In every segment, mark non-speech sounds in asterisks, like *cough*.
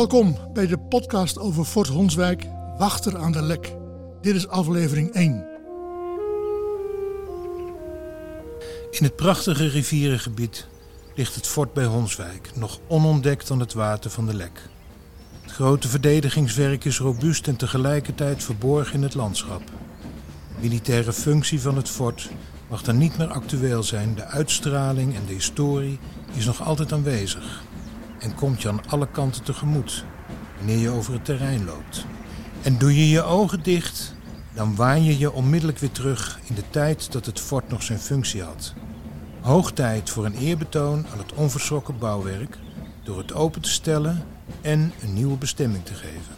Welkom bij de podcast over Fort Honswijk, Wachter aan de Lek. Dit is aflevering 1. In het prachtige rivierengebied ligt het fort bij Honswijk, nog onontdekt aan het water van de Lek. Het grote verdedigingswerk is robuust en tegelijkertijd verborgen in het landschap. De militaire functie van het fort mag dan niet meer actueel zijn. De uitstraling en de historie is nog altijd aanwezig en komt je aan alle kanten tegemoet wanneer je over het terrein loopt. En doe je je ogen dicht, dan waan je je onmiddellijk weer terug in de tijd dat het fort nog zijn functie had. Hoog tijd voor een eerbetoon aan het onverschrokken bouwwerk door het open te stellen en een nieuwe bestemming te geven.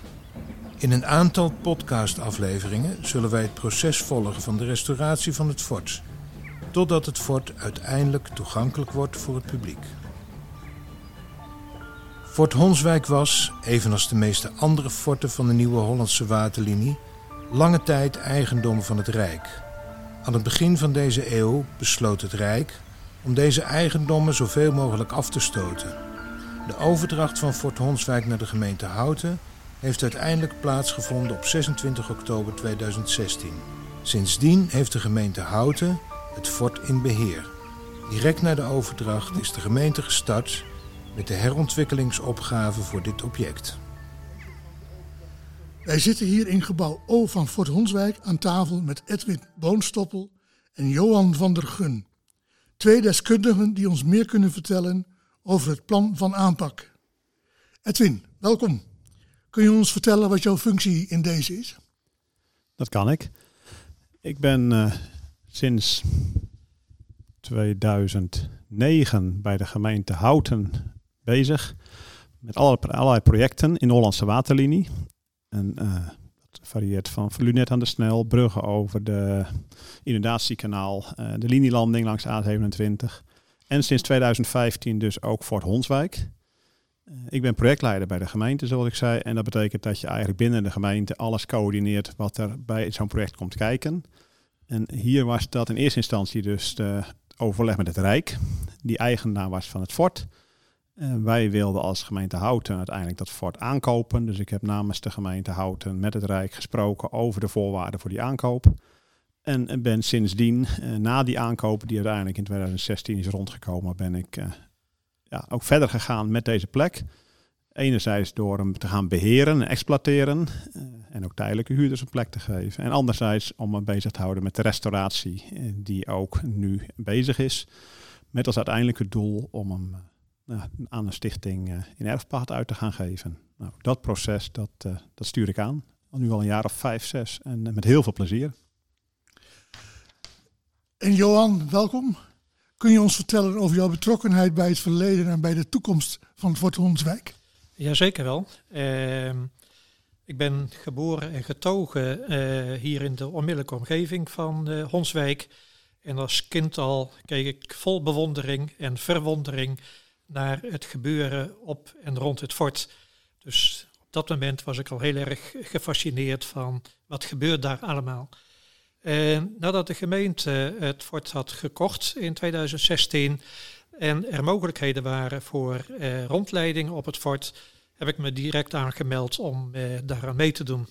In een aantal podcastafleveringen zullen wij het proces volgen van de restauratie van het fort, totdat het fort uiteindelijk toegankelijk wordt voor het publiek. Fort Honswijk was, evenals de meeste andere forten van de nieuwe Hollandse waterlinie, lange tijd eigendom van het Rijk. Aan het begin van deze eeuw besloot het Rijk om deze eigendommen zoveel mogelijk af te stoten. De overdracht van Fort Honswijk naar de gemeente Houten heeft uiteindelijk plaatsgevonden op 26 oktober 2016. Sindsdien heeft de gemeente Houten het fort in beheer. Direct na de overdracht is de gemeente gestart met de herontwikkelingsopgave voor dit object. Wij zitten hier in gebouw O van Fort Honswijk aan tafel met Edwin Boonstoppel en Johan van der Gun. Twee deskundigen die ons meer kunnen vertellen over het plan van aanpak. Edwin, welkom. Kun je ons vertellen wat jouw functie in deze is? Dat kan ik. Ik ben uh, sinds 2009 bij de gemeente Houten bezig met allerlei projecten in de Hollandse waterlinie. En uh, dat varieert van Lunet aan de Snel, bruggen over de inundatiekanaal, uh, de linielanding langs A27. En sinds 2015 dus ook Fort Honswijk. Uh, ik ben projectleider bij de gemeente, zoals ik zei. En dat betekent dat je eigenlijk binnen de gemeente alles coördineert wat er bij zo'n project komt kijken. En hier was dat in eerste instantie dus de overleg met het Rijk, die eigenaar was van het fort. Uh, wij wilden als gemeente Houten uiteindelijk dat fort aankopen. Dus ik heb namens de gemeente Houten met het Rijk gesproken over de voorwaarden voor die aankoop. En ben sindsdien, uh, na die aankoop die uiteindelijk in 2016 is rondgekomen, ben ik ja, ook verder gegaan met deze plek. Enerzijds door hem te gaan beheren en exploiteren en ook tijdelijke huurders een plek te geven. En anderzijds om me bezig te houden met de restauratie die ook nu bezig is. Met als uiteindelijke doel om hem aan een stichting uh, in erfpacht uit te gaan geven. Nou, dat proces, dat, uh, dat stuur ik aan. Al nu al een jaar of vijf, zes. En uh, met heel veel plezier. En Johan, welkom. Kun je ons vertellen over jouw betrokkenheid bij het verleden en bij de toekomst van het Fort Honswijk? Jazeker wel. Ehm, ik ben geboren en getogen hier in de onmiddellijke omgeving van Honswijk. En als kind al keek ik vol bewondering en verwondering naar het gebeuren op en rond het fort. Dus op dat moment was ik al heel erg gefascineerd van wat gebeurt daar allemaal. En nadat de gemeente het fort had gekocht in 2016 en er mogelijkheden waren voor eh, rondleiding op het fort, heb ik me direct aangemeld om eh, daaraan mee te doen.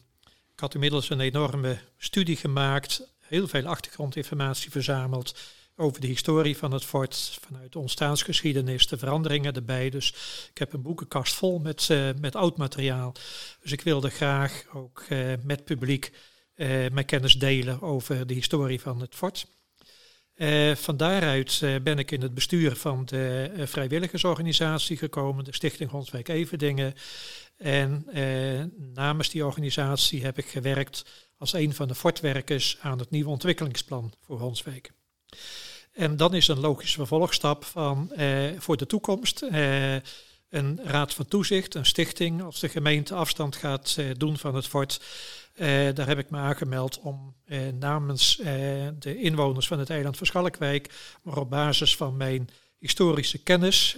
Ik had inmiddels een enorme studie gemaakt, heel veel achtergrondinformatie verzameld over de historie van het fort, vanuit de ontstaansgeschiedenis, de veranderingen erbij. Dus ik heb een boekenkast vol met, uh, met oud materiaal. Dus ik wilde graag ook uh, met publiek uh, mijn kennis delen over de historie van het fort. van daaruit ben ik in het bestuur van de vrijwilligersorganisatie gekomen, de Stichting Honswijk Everdingen. En namens die organisatie heb ik gewerkt als een van de fortwerkers aan het nieuwe ontwikkelingsplan voor Honswijk. En dan is een logische vervolgstap van eh, voor de toekomst eh, een raad van toezicht, een stichting, als de gemeente afstand gaat eh, doen van het fort. Eh, daar heb ik me aangemeld om eh, namens eh, de inwoners van het eiland van Schalkwijk, maar op basis van mijn historische kennis,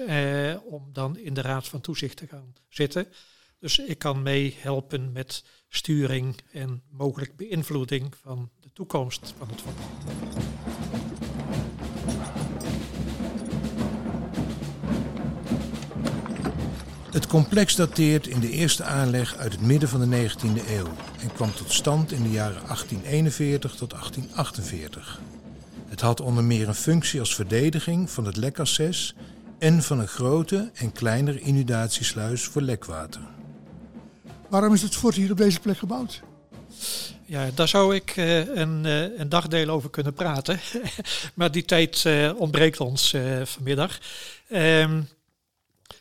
om dan in de raad van toezicht te gaan zitten. Dus ik kan meehelpen met sturing en mogelijk beïnvloeding van de toekomst van het fort. Het complex dateert in de eerste aanleg uit het midden van de 19e eeuw en kwam tot stand in de jaren 1841 tot 1848. Het had onder meer een functie als verdediging van het lekasses en van een grote en kleinere inundatiesluis voor lekwater. Waarom is het fort hier op deze plek gebouwd? Ja, daar zou ik uh, een, uh, een dagdeel over kunnen praten. *laughs* maar die tijd uh, ontbreekt ons vanmiddag. Um,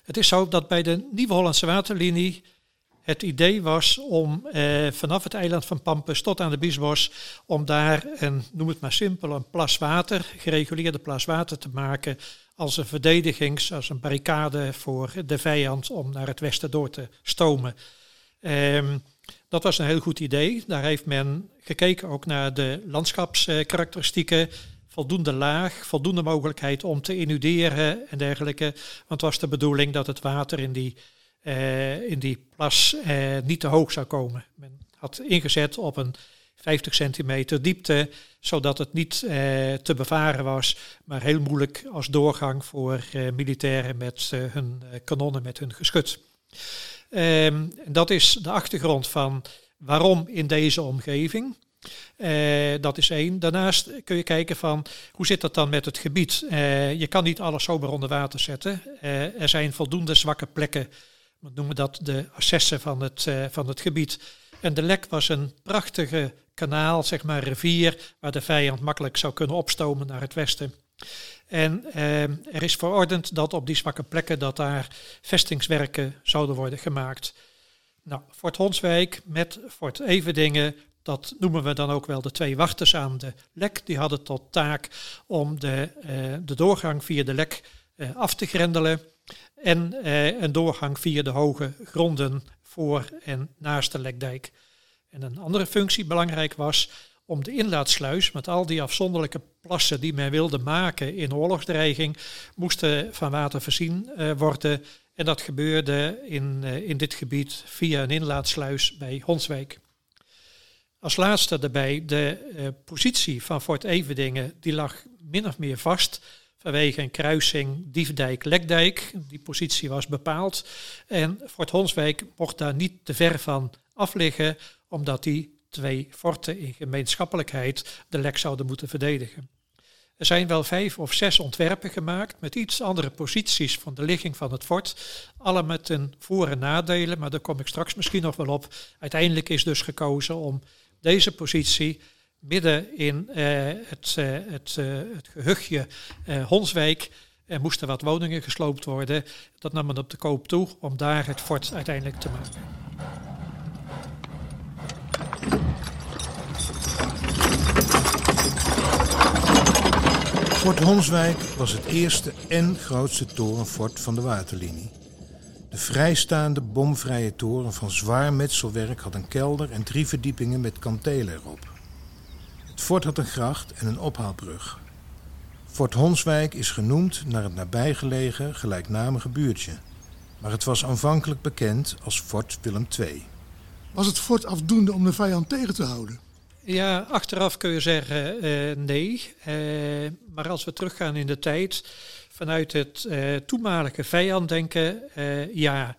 het is zo dat bij de Nieuwe Hollandse Waterlinie het idee was om vanaf het eiland van Pampus tot aan de Biesbos, om daar een, noem het maar simpel, een plas water, gereguleerde plas water te maken als een verdedigings, als een barricade voor de vijand om naar het westen door te stomen. Um, dat was een heel goed idee. Daar heeft men gekeken ook naar de landschapskarakteristieken. Voldoende laag, voldoende mogelijkheid om te inunderen en dergelijke. Want het was de bedoeling dat het water in die, uh, in die plas uh, niet te hoog zou komen. Men had ingezet op een 50 centimeter diepte, zodat het niet uh, te bevaren was, maar heel moeilijk als doorgang voor militairen met hun kanonnen, met hun geschut. Um, dat is de achtergrond van waarom in deze omgeving. Uh, dat is één. Daarnaast kun je kijken van hoe zit dat dan met het gebied. Uh, je kan niet alles zomaar onder water zetten. Uh, er zijn voldoende zwakke plekken. We noemen dat de assessen van het, van het gebied. En de Lek was een prachtige kanaal, zeg maar rivier, waar de vijand makkelijk zou kunnen opstomen naar het westen. En eh, er is verordend dat op die zwakke plekken dat daar vestingswerken zouden worden gemaakt. Nou, Fort Honswijk met Fort Everdingen, dat noemen we dan ook wel de twee wachters aan de lek. Die hadden tot taak om de, uh, de doorgang via de lek uh, af te grendelen. En uh, een doorgang via de hoge gronden voor en naast de lekdijk. En een andere functie belangrijk was om de inlaatsluis met al die afzonderlijke plassen die men wilde maken in oorlogsdreiging, moesten van water voorzien worden. En dat gebeurde in, in dit gebied via een inlaatsluis bij Honswijk. Als laatste daarbij, de uh, positie van Fort Everdingen, die lag min of meer vast vanwege een kruising Diefdijk-Lekdijk. Die positie was bepaald. En Fort Honswijk mocht daar niet te ver van af liggen, omdat die twee forten in gemeenschappelijkheid de lek zouden moeten verdedigen. Er zijn wel vijf of zes ontwerpen gemaakt met iets andere posities van de ligging van het fort. Alle met een voor- en nadelen, maar daar kom ik straks misschien nog wel op. Uiteindelijk is dus gekozen om deze positie midden in uh, het, uh, het, uh, het gehuchtje Honswijk. Er moesten wat woningen gesloopt worden. Dat nam men op de koop toe om daar het fort uiteindelijk te maken. Fort Honswijk was het eerste en grootste torenfort van de waterlinie. De vrijstaande bomvrije toren van zwaar metselwerk had een kelder en drie verdiepingen met kantelen erop. Het fort had een gracht en een ophaalbrug. Fort Honswijk is genoemd naar het nabijgelegen gelijknamige buurtje, maar het was aanvankelijk bekend als Fort Willem II. Was het fort afdoende om de vijand tegen te houden? Ja, achteraf kun je zeggen uh, nee. Uh, maar als we teruggaan in de tijd, vanuit het uh, toenmalige vijanddenken, ja.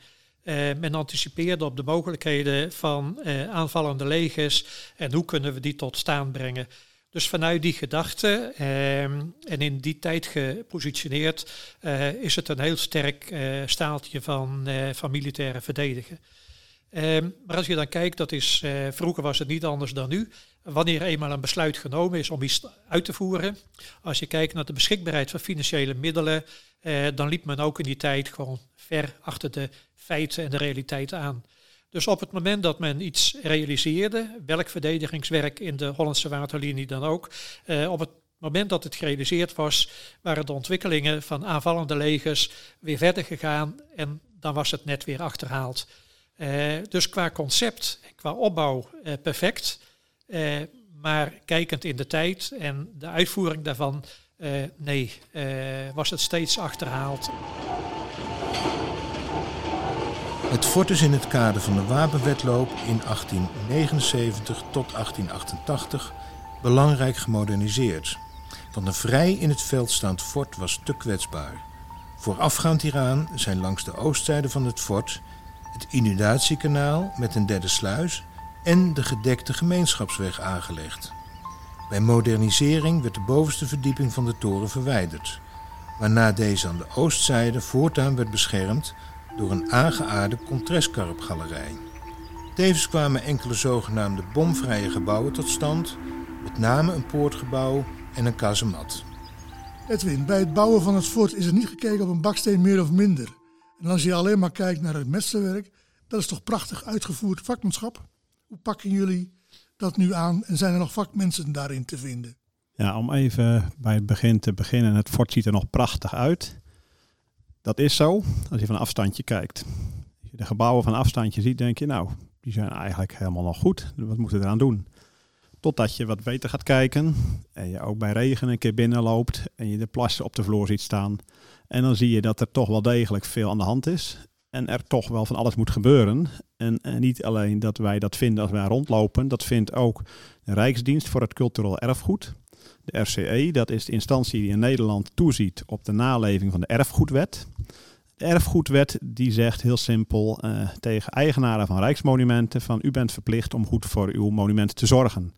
men anticipeerde op de mogelijkheden van aanvallende legers en hoe kunnen we die tot staan brengen. Dus vanuit die gedachte en in die tijd gepositioneerd is het een heel sterk staaltje van, van militaire verdedigen. Maar als je dan kijkt, dat is, vroeger was het niet anders dan nu. Wanneer eenmaal een besluit genomen is om iets uit te voeren, als je kijkt naar de beschikbaarheid van financiële middelen, uh, dan liep men ook in die tijd gewoon ver achter de feiten en de realiteit aan. Dus op het moment dat men iets realiseerde, welk verdedigingswerk in de Hollandse waterlinie dan ook, uh, op het moment dat het gerealiseerd was, waren de ontwikkelingen van aanvallende legers weer verder gegaan en dan was het net weer achterhaald. Uh, dus qua concept, qua opbouw uh, perfect. Uh, maar kijkend in de tijd en de uitvoering daarvan, nee, was het steeds achterhaald. Het fort is in het kader van de wapenwetloop in 1879 tot 1888 belangrijk gemoderniseerd. Want een vrij in het veld staand fort was te kwetsbaar. Voorafgaand hieraan zijn langs de oostzijde van het fort het inundatiekanaal met een derde sluis en de gedekte gemeenschapsweg aangelegd. Bij modernisering werd de bovenste verdieping van de toren verwijderd, waarna deze aan de oostzijde voortaan werd beschermd door een aangeaarde contrastkarpgalerij. Tevens kwamen enkele zogenaamde bomvrije gebouwen tot stand, met name een poortgebouw en een kazemat. Edwin, bij het bouwen van het fort is er niet gekeken op een baksteen meer of minder. En als je alleen maar kijkt naar het metselwerk, dat is toch prachtig uitgevoerd vakmanschap? Hoe pakken jullie dat nu aan en zijn er nog vakmensen daarin te vinden? Ja, om even bij het begin te beginnen. Het fort ziet er nog prachtig uit. Dat is zo, als je van afstandje kijkt. Als je de gebouwen van afstandje ziet, denk je, nou, die zijn eigenlijk helemaal nog goed. Wat moeten we eraan doen? Totdat je wat beter gaat kijken en je ook bij regen een keer binnenloopt en je de plassen op de vloer ziet staan. En dan zie je dat er toch wel degelijk veel aan de hand is. En er toch wel van alles moet gebeuren. En, niet alleen dat wij dat vinden als wij rondlopen, dat vindt ook de Rijksdienst voor het Cultureel Erfgoed. De RCE, dat is de instantie die in Nederland toeziet op de naleving van de erfgoedwet. De erfgoedwet die zegt heel simpel uh, tegen eigenaren van rijksmonumenten van u bent verplicht om goed voor uw monument te zorgen.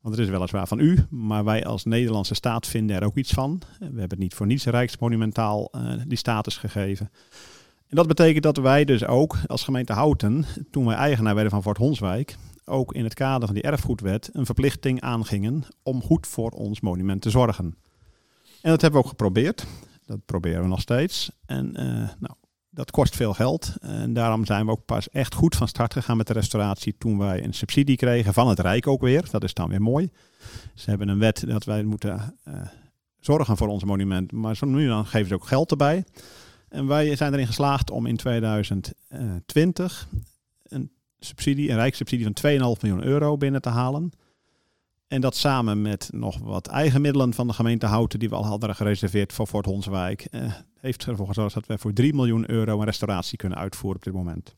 Want het is weliswaar van u, maar wij als Nederlandse staat vinden er ook iets van. We hebben het niet voor niets rijksmonumentaal uh, die status gegeven. En dat betekent dat wij dus ook als gemeente Houten, toen wij eigenaar werden van Fort Honswijk, ook in het kader van die erfgoedwet een verplichting aangingen om goed voor ons monument te zorgen. En dat hebben we ook geprobeerd. Dat proberen we nog steeds. En uh, nou, dat kost veel geld. En daarom zijn we ook pas echt goed van start gegaan met de restauratie toen wij een subsidie kregen van het Rijk ook weer. Dat is dan weer mooi. Ze hebben een wet dat wij moeten uh, zorgen voor ons monument. Maar zo nu dan geven ze ook geld erbij. En wij zijn erin geslaagd om in 2020 een subsidie, een rijkssubsidie van 2,5 miljoen euro binnen te halen. En dat samen met nog wat eigen middelen van de gemeente Houten, die we al hadden gereserveerd voor Fort Honswijk, eh, heeft ervoor gezorgd dat wij voor 3 miljoen euro een restauratie kunnen uitvoeren op dit moment.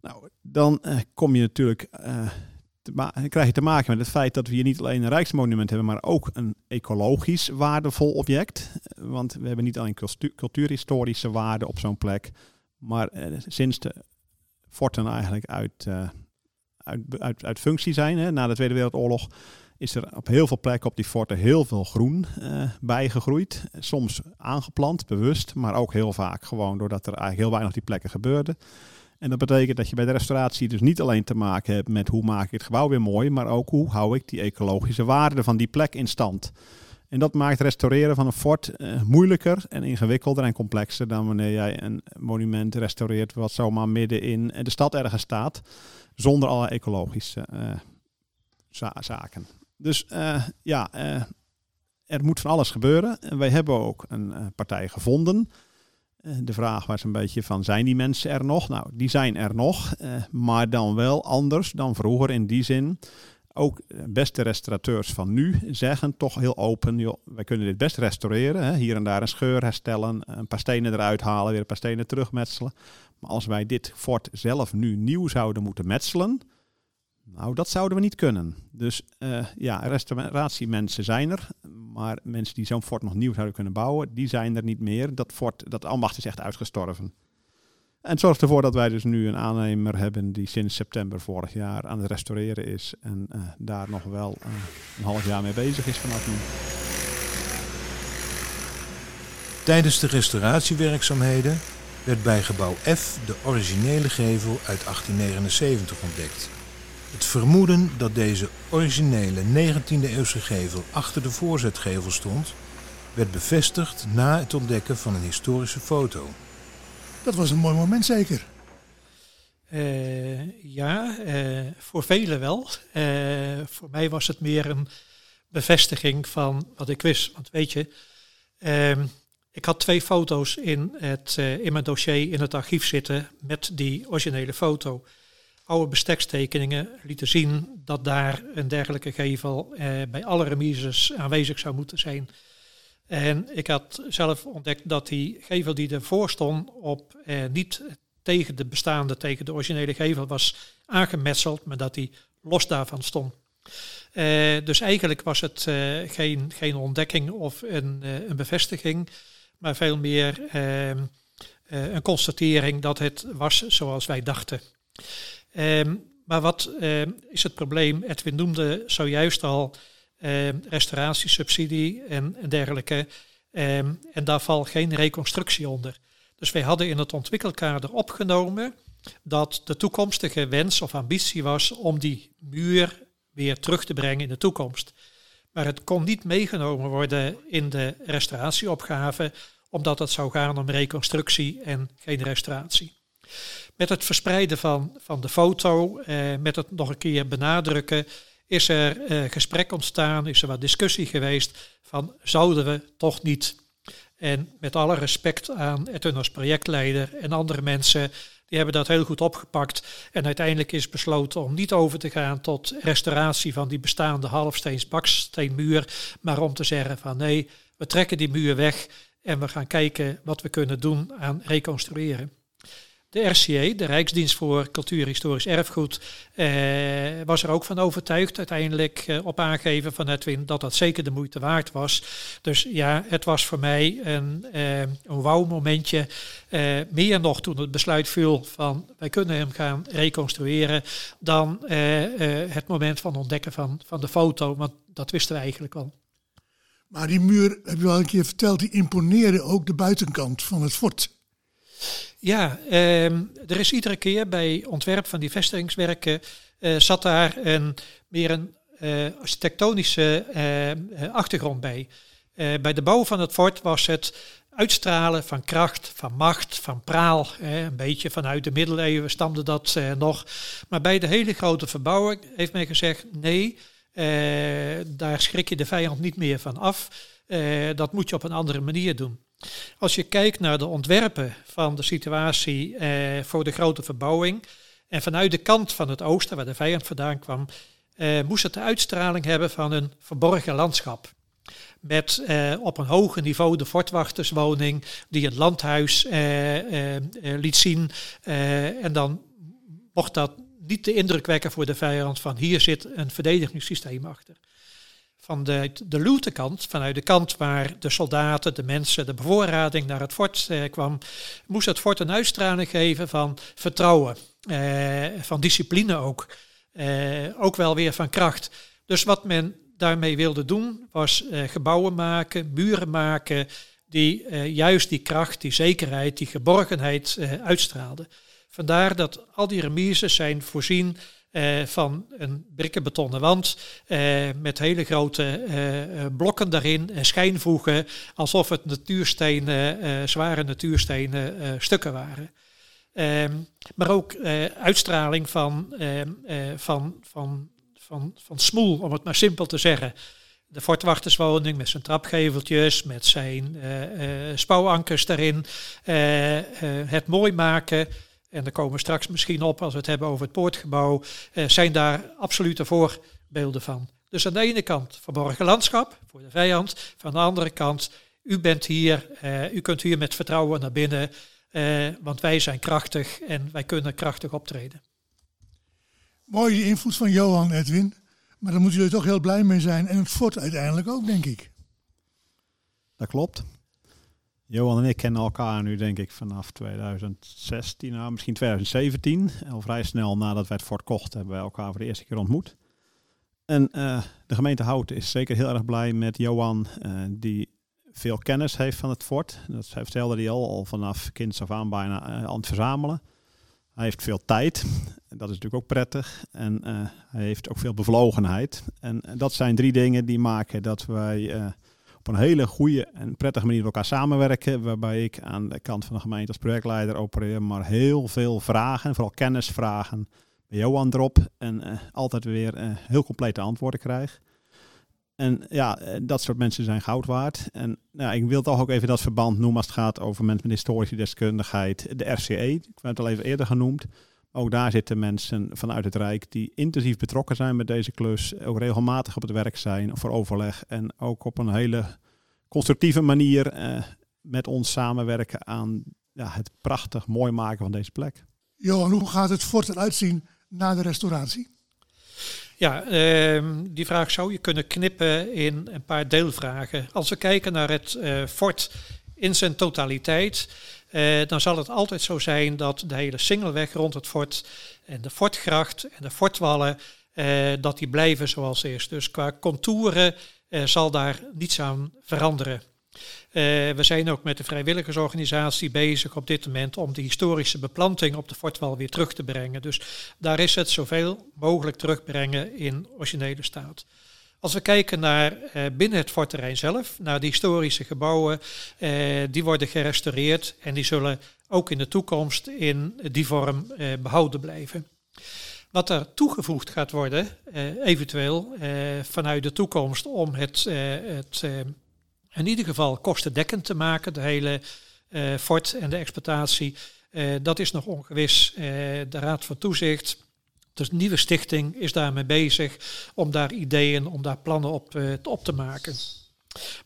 Nou, dan eh, kom je natuurlijk, eh, krijg je te maken met het feit dat we hier niet alleen een rijksmonument hebben, maar ook een ecologisch waardevol object. Want we hebben niet alleen cultuurhistorische waarde op zo'n plek, maar eh, sinds de forten eigenlijk uit eh, uit, uit, uit functie zijn. Hè. Na de Tweede Wereldoorlog is er op heel veel plekken op die forten heel veel groen bijgegroeid. Soms aangeplant, bewust, maar ook heel vaak gewoon doordat er eigenlijk heel weinig op die plekken gebeurde. En dat betekent dat je bij de restauratie dus niet alleen te maken hebt met hoe maak ik het gebouw weer mooi, maar ook hoe hou ik die ecologische waarde van die plek in stand. En dat maakt restaureren van een fort uh, moeilijker en ingewikkelder en complexer dan wanneer jij een monument restaureert wat zomaar midden in de stad ergens staat zonder alle ecologische uh, zaken. Dus uh, ja, er moet van alles gebeuren. En wij hebben ook een partij gevonden. De vraag was een beetje van, zijn die mensen er nog? Nou, die zijn er nog, maar dan wel anders dan vroeger in die zin. Ook beste restaurateurs van nu zeggen toch heel open, joh, wij kunnen dit best restaureren. Hè? Hier en daar een scheur herstellen, een paar stenen eruit halen, weer een paar stenen terugmetselen. Maar als wij dit fort zelf nu nieuw zouden moeten metselen, nou, dat zouden we niet kunnen. Dus uh, ja, restauratiemensen zijn er, maar mensen die zo'n fort nog nieuw zouden kunnen bouwen, die zijn er niet meer. Dat fort, dat ambacht is echt uitgestorven. En het zorgt ervoor dat wij dus nu een aannemer hebben die sinds september vorig jaar aan het restaureren is en uh, daar nog wel uh, een half jaar mee bezig is vanaf nu. Tijdens de restauratiewerkzaamheden werd bij gebouw F de originele gevel uit 1879 ontdekt. Het vermoeden dat deze originele 19e-eeuwse gevel achter de voorzetgevel stond, werd bevestigd na het ontdekken van een historische foto. Dat was een mooi moment zeker. Uh, ja, uh, voor velen wel. Uh, voor mij was het meer een bevestiging van wat ik wist. Want weet je, ehm, ik had twee foto's in, het, uh, in mijn dossier in het archief zitten met die originele foto. Oude bestekstekeningen lieten zien dat daar een dergelijke gevel uh, bij alle remises aanwezig zou moeten zijn. En ik had zelf ontdekt dat die gevel die ervoor stond op uh, niet tegen de bestaande, tegen de originele gevel was aangemetseld, maar dat die los daarvan stond. Uh, dus eigenlijk was het uh, geen, geen ontdekking of een, uh, een bevestiging, maar veel meer ehm, eh, een constatering dat het was zoals wij dachten. Ehm, maar wat ehm, is het probleem? Edwin noemde zojuist al restauratiesubsidie en dergelijke. en daar valt geen reconstructie onder. Dus wij hadden in het ontwikkelkader opgenomen dat de toekomstige wens of ambitie was om die muur weer terug te brengen in de toekomst. Maar het kon niet meegenomen worden in de restauratieopgave, omdat het zou gaan om reconstructie en geen restauratie. Met het verspreiden van, van de foto, eh, met het nog een keer benadrukken, is er eh, gesprek ontstaan, is er wat discussie geweest van zouden we toch niet. En met alle respect aan Edwin als projectleider en andere mensen die hebben dat heel goed opgepakt. En uiteindelijk is besloten om niet over te gaan tot restauratie van die bestaande halfsteens baksteenmuur. Maar om te zeggen van nee, we trekken die muur weg en we gaan kijken wat we kunnen doen aan reconstrueren. De RCA, de Rijksdienst voor Cultuurhistorisch Erfgoed, eh, was er ook van overtuigd uiteindelijk eh, op aangeven van Edwin dat dat zeker de moeite waard was. Dus ja, het was voor mij een, eh, een wauw momentje. Eh, meer nog toen het besluit viel van wij kunnen hem gaan reconstrueren dan eh, eh, het moment van ontdekken van, van de foto, want dat wisten we eigenlijk al. Maar die muur, heb je al een keer verteld, die imponeerde ook de buitenkant van het fort. Ja, ehm, er is iedere keer bij ontwerp van die vestigingswerken uh, zat daar een, meer een uh, architectonische uh, achtergrond bij. bij de bouw van het fort was het uitstralen van kracht, van macht, van praal. een beetje vanuit de middeleeuwen stamde dat nog. Maar bij de hele grote verbouwing heeft men gezegd: nee, daar schrik je de vijand niet meer van af. dat moet je op een andere manier doen. Als je kijkt naar de ontwerpen van de situatie eh, voor de grote verbouwing en vanuit de kant van het oosten, waar de vijand vandaan kwam, eh, moest het de uitstraling hebben van een verborgen landschap. Met eh, op een hoger niveau de fortwachterswoning die het landhuis eh, eh, liet zien. Eh, en dan mocht dat niet de indruk wekken voor de vijand van hier zit een verdedigingssysteem achter van de, de lootekant, vanuit de kant waar de soldaten, de mensen, de bevoorrading naar het fort eh, kwam, moest het fort een uitstraling geven van vertrouwen, eh, van discipline ook. Eh, ook wel weer van kracht. Dus wat men daarmee wilde doen, was eh, gebouwen maken, muren maken, die eh, juist die kracht, die zekerheid, die geborgenheid eh, uitstraalden. Vandaar dat al die remises zijn voorzien uh, van een brikkenbetonnen wand uh, met hele grote uh, blokken daarin en schijnvoegen, alsof het natuurstenen, zware natuurstenen stukken waren. Ehm, maar ook uitstraling van, ehm, van, van, van, van smoel, om het maar simpel te zeggen. De fortwachterswoning met zijn trapgeveltjes, met zijn spouwankers daarin. het mooi maken en daar komen we straks misschien op als we het hebben over het poortgebouw, eh, zijn daar absolute voorbeelden van. Dus aan de ene kant verborgen landschap voor de vijand, van de andere kant, u bent hier, uh, u kunt hier met vertrouwen naar binnen, uh, want wij zijn krachtig en wij kunnen krachtig optreden. Mooi die invloed van Johan Edwin, maar daar moeten jullie toch heel blij mee zijn en het fort uiteindelijk ook, denk ik. Dat klopt. Johan en ik kennen elkaar nu denk ik vanaf 2016, nou, misschien 2017. Al vrij snel nadat wij het fort kochten hebben wij elkaar voor de eerste keer ontmoet. En uh, de gemeente Houten is zeker heel erg blij met Johan, uh, die veel kennis heeft van het fort. Dat vertelde hij al, al vanaf kinds af aan bijna uh, aan het verzamelen. Hij heeft veel tijd, dat is natuurlijk ook prettig. En hij heeft ook veel bevlogenheid. En dat zijn drie dingen die maken dat wij op een hele goede en prettige manier met elkaar samenwerken. Waarbij ik aan de kant van de gemeente als projectleider opereer, maar heel veel vragen, vooral kennisvragen, bij Johan erop. En uh, altijd weer uh, heel complete antwoorden krijg. En ja, eh, dat soort mensen zijn goud waard. En nou, ik wil toch ook even dat verband noemen als het gaat over mensen met historische deskundigheid. De RCE, ik heb het al even eerder genoemd. Ook daar zitten mensen vanuit het Rijk die intensief betrokken zijn met deze klus. Ook regelmatig op het werk zijn voor overleg. En ook op een hele constructieve manier eh, met ons samenwerken aan ja, het prachtig mooi maken van deze plek. Johan, hoe gaat het fort eruit zien na de restauratie? Ja, ehm, die vraag zou je kunnen knippen in een paar deelvragen. Als we kijken naar het uh, fort in zijn totaliteit, eh, dan zal het altijd zo zijn dat de hele singelweg rond het fort en de fortgracht en de fortwallen, eh, dat die blijven zoals is. Dus qua contouren eh, zal daar niets aan veranderen. We zijn ook met de vrijwilligersorganisatie bezig op dit moment om de historische beplanting op de fortwal weer terug te brengen. Dus daar is het zoveel mogelijk terugbrengen in originele staat. Als we kijken naar uh, binnen het fortterrein zelf, naar de historische gebouwen, uh, die worden gerestaureerd en die zullen ook in de toekomst in die vorm uh, behouden blijven. Wat er toegevoegd gaat worden, eventueel vanuit de toekomst, om het, het in ieder geval kostendekkend te maken, de hele fort en de exploitatie, dat is nog ongewis. de Raad van Toezicht de nieuwe stichting is daarmee bezig om daar ideeën, om daar plannen op, uh, op te maken.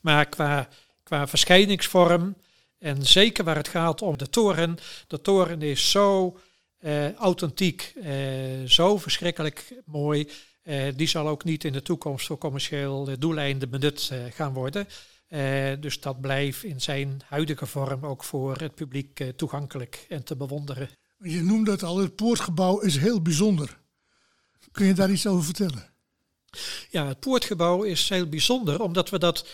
Maar qua, qua verschijningsvorm en zeker waar het gaat om de toren, de toren is zo uh, authentiek, uh, zo verschrikkelijk mooi. die zal ook niet in de toekomst voor commercieel doeleinden benut gaan worden. dus dat blijft in zijn huidige vorm ook voor het publiek toegankelijk en te bewonderen. Je noemde het al, het poortgebouw is heel bijzonder. Kun je daar iets over vertellen? Ja, het poortgebouw is heel bijzonder, omdat we dat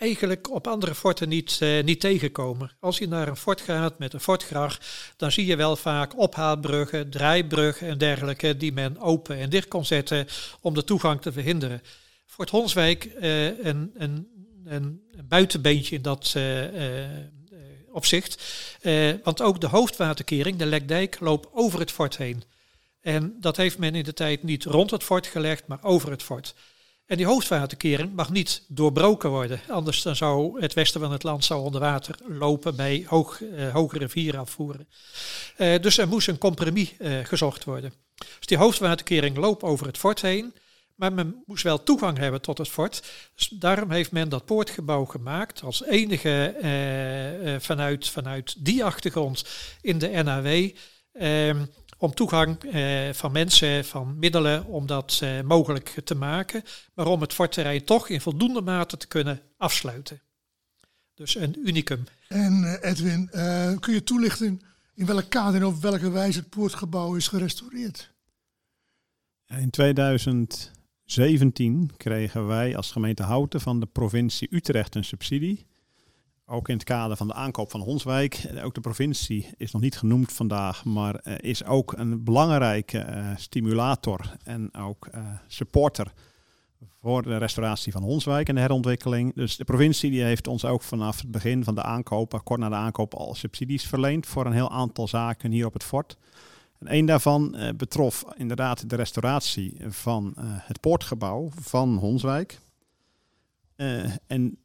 eigenlijk op andere forten niet, uh, niet tegenkomen. Als je naar een fort gaat met een fortgracht, dan zie je wel vaak ophaalbruggen, draaibruggen en dergelijke die men open en dicht kon zetten om de toegang te verhinderen. Fort Honswijk, uh, een, een, een, buitenbeentje in dat uh, opzicht. want ook de hoofdwaterkering, de Lekdijk, loopt over het fort heen. En dat heeft men in de tijd niet rond het fort gelegd, maar over het fort. En die hoofdwaterkering mag niet doorbroken worden. Anders dan zou het westen van het land zou onder water lopen bij hoog, uh, hoge rivierafvoeren. Uh, dus er moest een compromis uh, gezocht worden. Dus die hoofdwaterkering loopt over het fort heen. Maar men moest wel toegang hebben tot het fort. Dus daarom heeft men dat poortgebouw gemaakt als enige vanuit, vanuit die achtergrond in de NAW. Ehm, om toegang eh, van mensen, van middelen, om dat eh, mogelijk te maken, maar om het fortterrein toch in voldoende mate te kunnen afsluiten. Dus een unicum. En uh, Edwin, kun je toelichten in welk kader en op welke wijze het poortgebouw is gerestaureerd? In 2017 kregen wij als gemeente Houten van de provincie Utrecht een subsidie ook in het kader van de aankoop van Honswijk. Eh, ook de provincie is nog niet genoemd vandaag, maar uh, is ook een belangrijke uh, stimulator en ook uh, supporter voor de restauratie van Honswijk en de herontwikkeling. Dus de provincie die heeft ons ook vanaf het begin van de aankoop, kort na de aankoop, al subsidies verleend voor een heel aantal zaken hier op het fort. En een daarvan betrof inderdaad de restauratie van het poortgebouw van Honswijk. en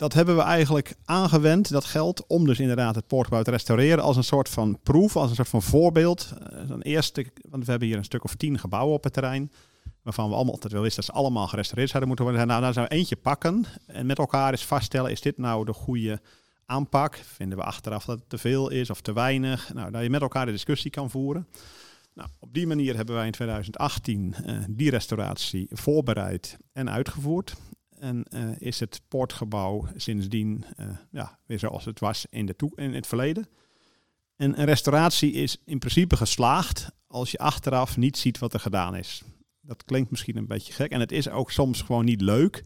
dat hebben we eigenlijk aangewend, dat geld, om dus inderdaad het poortgebouw te restaureren als een soort van proef, als een soort van voorbeeld. Een eh, eerste, want we hebben hier een stuk of tien gebouwen op het terrein, waarvan we allemaal altijd wel wisten dat ze allemaal gerestaureerd zouden moeten worden. Nou, daar zijn we eentje pakken en met elkaar eens vaststellen, is dit nou de goede aanpak? Vinden we achteraf dat het te veel is of te weinig? Nou, dat je met elkaar de discussie kan voeren. Nou, op die manier hebben wij in 2018 uh, eh, die restauratie voorbereid en uitgevoerd. En uh, is het poortgebouw sindsdien uh, ja, weer zoals het was in, de in het verleden. En een restauratie is in principe geslaagd als je achteraf niet ziet wat er gedaan is. Dat klinkt misschien een beetje gek en het is ook soms gewoon niet leuk.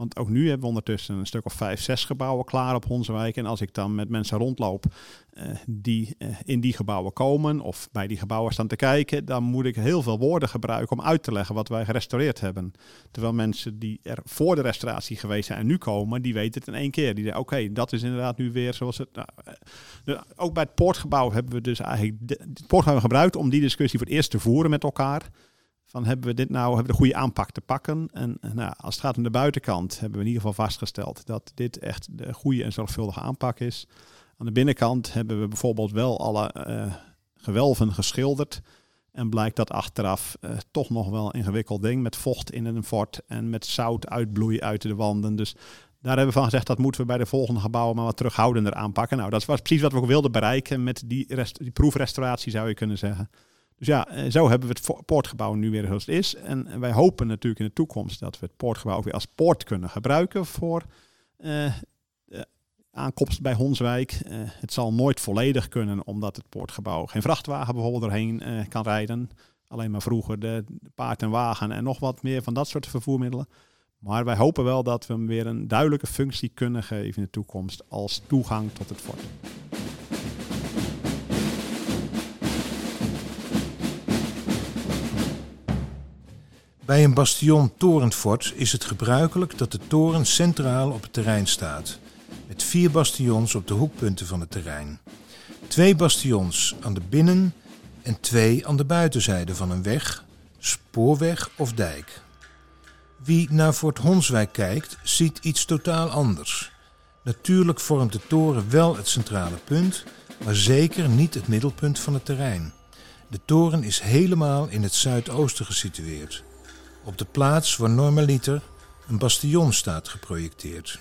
Want ook nu hebben we ondertussen een stuk of vijf, zes gebouwen klaar op Honsewijk. En als ik dan met mensen rondloop uh, die uh, in die gebouwen komen of bij die gebouwen staan te kijken, dan moet ik heel veel woorden gebruiken om uit te leggen wat wij gerestaureerd hebben. Terwijl mensen die er voor de restauratie geweest zijn en nu komen, die weten het in één keer. Die zeggen, oké, dat is inderdaad nu weer zoals het... Nou, uh, ook bij het poortgebouw hebben we dus eigenlijk de, het poortgebouw gebruikt om die discussie voor het eerst te voeren met elkaar van hebben we dit nou, hebben we de goede aanpak te pakken? En nou, als het gaat om de buitenkant, hebben we in ieder geval vastgesteld dat dit echt de goede en zorgvuldige aanpak is. Aan de binnenkant hebben we bijvoorbeeld wel alle uh, gewelven geschilderd. En blijkt dat achteraf uh, toch nog wel een ingewikkeld ding met vocht in een fort en met zout uitbloei uit de wanden. Dus daar hebben we van gezegd dat moeten we bij de volgende gebouwen maar wat terughoudender aanpakken. Nou, dat was precies wat we ook wilden bereiken met die, die proefrestauratie, zou je kunnen zeggen. Dus ja, eh, zo hebben we het poortgebouw nu weer zoals het is. En wij hopen natuurlijk in de toekomst dat we het poortgebouw ook weer als poort kunnen gebruiken voor uh, aankomst bij Honswijk. het zal nooit volledig kunnen, omdat het poortgebouw geen vrachtwagen bijvoorbeeld doorheen kan rijden. Alleen maar vroeger de paard en wagen en nog wat meer van dat soort vervoermiddelen. Maar wij hopen wel dat we hem weer een duidelijke functie kunnen geven in de toekomst als toegang tot het fort. Bij een bastion-torenfort is het gebruikelijk dat de toren centraal op het terrein staat, met vier bastions op de hoekpunten van het terrein. Twee bastions aan de binnen- en twee aan de buitenzijde van een weg, spoorweg of dijk. Wie naar Fort Honswijk kijkt, ziet iets totaal anders. Natuurlijk vormt de toren wel het centrale punt, maar zeker niet het middelpunt van het terrein. De toren is helemaal in het zuidoosten gesitueerd, op de plaats waar normaliter een bastion staat geprojecteerd.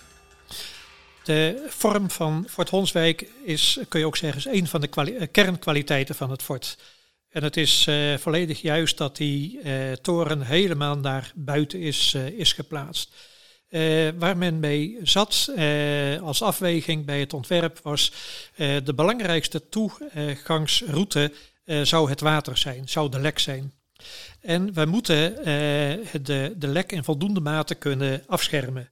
De vorm van Fort Honswijk is, kun je ook zeggen, is een van de eh, kernkwaliteiten van het fort. En het is uh, volledig juist dat die uh, toren helemaal naar buiten is, is geplaatst. waar men mee zat als afweging bij het ontwerp was de belangrijkste toegangsroute zou het water zijn, zou de lek zijn. En wij moeten de, de lek in voldoende mate kunnen afschermen.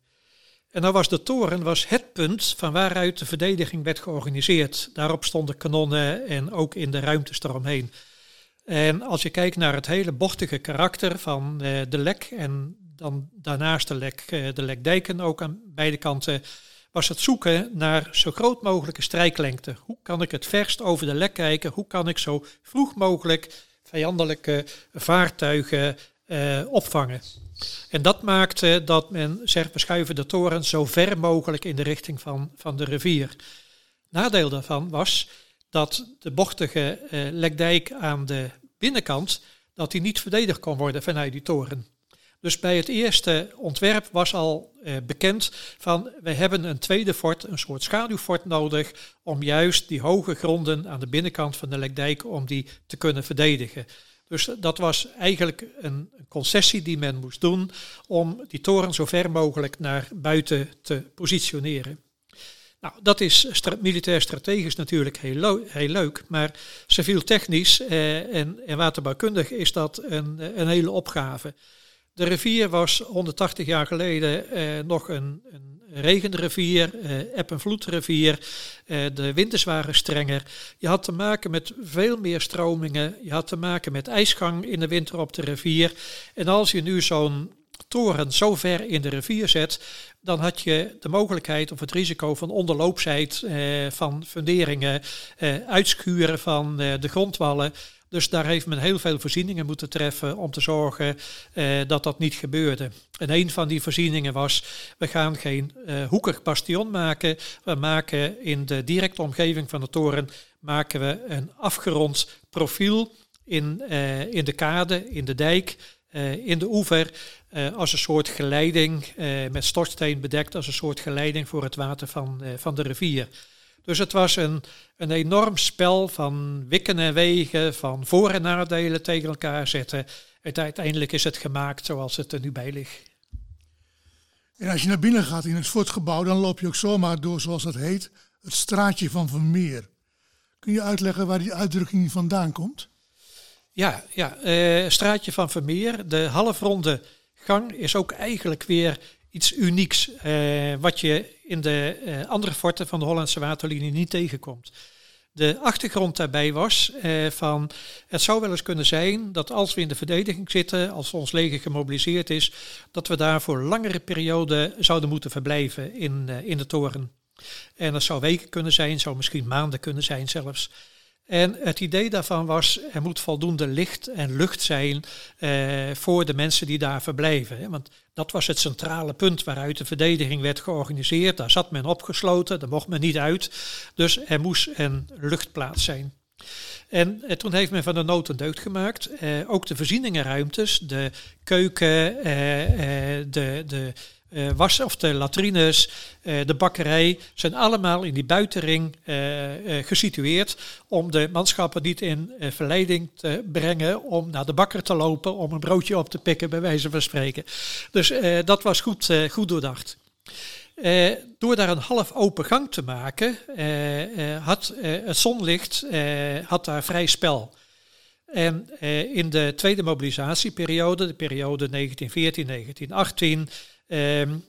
En dan was de toren was het punt van waaruit de verdediging werd georganiseerd. Daarop stonden kanonnen en ook in de ruimtes eromheen. En als je kijkt naar het hele bochtige karakter van uh, de lek en dan daarnaast de, lek, uh, de lekdijken ook aan beide kanten, was het zoeken naar zo groot mogelijke strijklengte. Hoe kan ik het verst over de lek kijken? Hoe kan ik zo vroeg mogelijk vijandelijke vaartuigen uh, opvangen? En dat maakte dat men zegt, we schuiven de toren zo ver mogelijk in de richting van, van de rivier. Nadeel daarvan was dat de bochtige uh, lekdijk aan de binnenkant, dat die niet verdedigd kon worden vanuit die toren. Dus bij het eerste ontwerp was al uh, bekend van we hebben een tweede fort, een soort schaduwfort nodig om juist die hoge gronden aan de binnenkant van de lekdijk om die te kunnen verdedigen. Dus dat was eigenlijk een concessie die men moest doen om die toren zo ver mogelijk naar buiten te positioneren. Nou, dat is militair strategisch natuurlijk heel, heel leuk, maar civiel technisch eh, en, en waterbouwkundig is dat een, een hele opgave. De rivier was 180 jaar geleden eh, nog een, een regenrivier, eh, eb- en. Eh, de winters waren strenger. Je had te maken met veel meer stromingen. Je had te maken met ijsgang in de winter op de rivier. En als je nu zo'n toren zo ver in de rivier zet, dan had je de mogelijkheid of het risico van onderloopsheid eh, van funderingen, uitschuren van de grondwallen. Dus daar heeft men heel veel voorzieningen moeten treffen om te zorgen eh, dat dat niet gebeurde. En een van die voorzieningen was, we gaan geen uh, hoekig bastion maken. We maken in de directe omgeving van de toren maken we een afgerond profiel in, uh, in de kade, in de dijk, in de oever. als een soort geleiding, met stortsteen bedekt, als een soort geleiding voor het water van, van de rivier. Dus het was een, een enorm spel van wikken en wegen, van voor- en nadelen tegen elkaar zetten. En uiteindelijk is het gemaakt zoals het er nu bij ligt. En als je naar binnen gaat in het fortgebouw, dan loop je ook zomaar door, zoals dat heet, het straatje van Vermeer. Kun je uitleggen waar die uitdrukking vandaan komt? Ja, ja uh, straatje van Vermeer. De halfronde gang is ook eigenlijk weer iets unieks, uh, wat je in de uh, andere forten van de Hollandse waterlinie niet tegenkomt. De achtergrond daarbij was uh, van, het zou wel eens kunnen zijn dat als we in de verdediging zitten, als ons leger gemobiliseerd is, dat we daar voor langere perioden zouden moeten verblijven in, in de toren. En dat zou weken kunnen zijn, zou misschien maanden kunnen zijn zelfs. En het idee daarvan was, er moet voldoende licht en lucht zijn eh, voor de mensen die daar verblijven. Want dat was het centrale punt waaruit de verdediging werd georganiseerd. Daar zat men opgesloten, daar mocht men niet uit. Dus er moest een luchtplaats zijn. En eh, toen heeft men van de nood een deugd gemaakt. Eh, ook de voorzieningenruimtes, de keuken, eh, eh de, de uh, of de latrines, uh, de bakkerij, zijn allemaal in die buitenring uh, gesitueerd om de manschappen niet in verleiding te brengen om naar de bakker te lopen om een broodje op te pikken, bij wijze van spreken. Dus dat was goed, goed doordacht. door daar een half open gang te maken, had het zonlicht had daar vrij spel. En in de tweede mobilisatieperiode, de periode 1914-1918,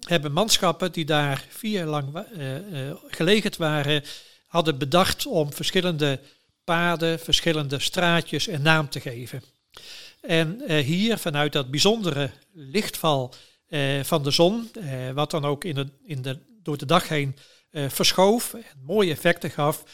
hebben manschappen die daar vier jaar lang gelegerd waren, hadden bedacht om verschillende paden, verschillende straatjes een naam te geven. En uh, hier vanuit dat bijzondere lichtval van de zon, wat dan ook in de, in de, door de dag heen verschoof en mooie effecten gaf,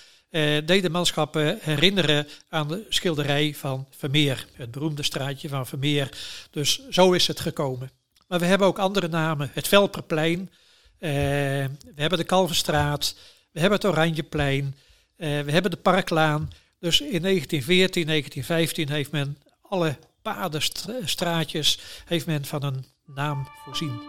deden manschappen herinneren aan de schilderij van Vermeer, het beroemde straatje van Vermeer. Dus zo is het gekomen. Maar we hebben ook andere namen, het Velperplein, we hebben de Kalverstraat, we hebben het Oranjeplein, we hebben de Parklaan. Dus in 1914, 1915 heeft men alle paden, straatjes, heeft men van een naam voorzien.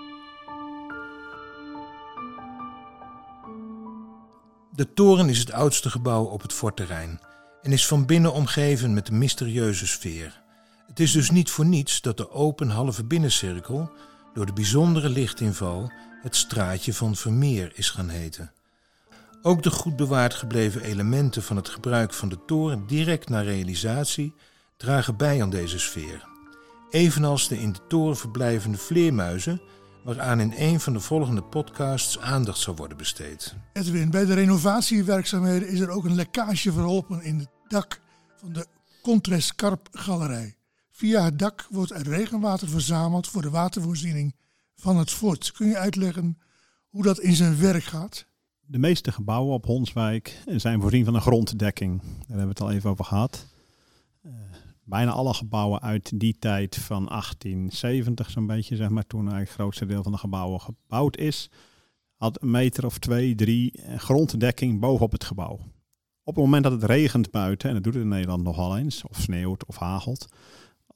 De toren is het oudste gebouw op het fortterrein en is van binnen omgeven met een mysterieuze sfeer. Het is dus niet voor niets dat de open halve binnencirkel door de bijzondere lichtinval het straatje van Vermeer is gaan heten. Ook de goed bewaard gebleven elementen van het gebruik van de toren direct na realisatie dragen bij aan deze sfeer. Evenals de in de toren verblijvende vleermuizen, waaraan in een van de volgende podcasts aandacht zal worden besteed. Edwin, bij de renovatiewerkzaamheden is er ook een lekkage verholpen in het dak van de Contrescarp Galerij. Via het dak wordt er regenwater verzameld voor de watervoorziening van het fort. Kun je uitleggen hoe dat in zijn werk gaat? De meeste gebouwen op Honswijk zijn voorzien van een gronddekking. Daar hebben we het al even over gehad. Uh, bijna alle gebouwen uit die tijd van 1870 zo'n beetje, zeg maar, toen eigenlijk het grootste deel van de gebouwen gebouwd is, had een meter of twee, drie eh, gronddekking bovenop het gebouw. Op het moment dat het regent buiten, en dat doet het in Nederland nogal eens, of sneeuwt of hagelt,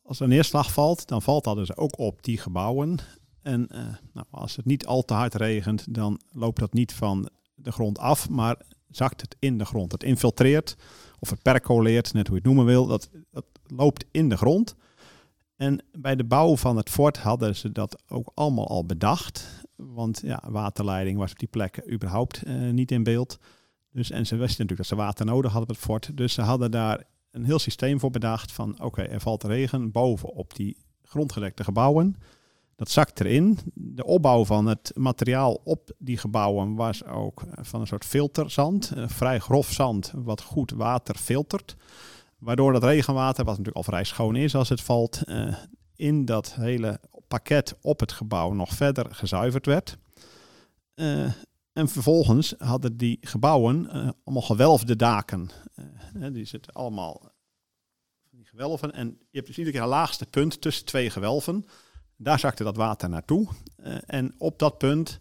als een neerslag valt, dan valt dat dus ook op die gebouwen. En uh, nou, als het niet al te hard regent, dan loopt dat niet van de grond af, maar zakt het in de grond. Het infiltreert of het percoleert, net hoe je het noemen wil, dat, dat loopt in de grond. En bij de bouw van het fort hadden ze dat ook allemaal al bedacht. Want ja, waterleiding was op die plekken überhaupt eh, niet in beeld. Dus, en ze wisten natuurlijk dat ze water nodig hadden op het fort. Dus ze hadden daar een heel systeem voor bedacht van oké, er valt regen boven op die grondgedekte gebouwen. Dat zakt erin. De opbouw van het materiaal op die gebouwen was ook van een soort filterzand. vrij grof zand wat goed water filtert. Waardoor dat regenwater, wat natuurlijk al vrij schoon is als het valt, eh, in dat hele pakket op het gebouw nog verder gezuiverd werd. En vervolgens hadden die gebouwen uh, allemaal gewelfde daken. die zitten allemaal die gewelven. En je hebt dus iedere keer een laagste punt tussen twee gewelven. Daar zakte dat water naartoe. Uh, en op dat punt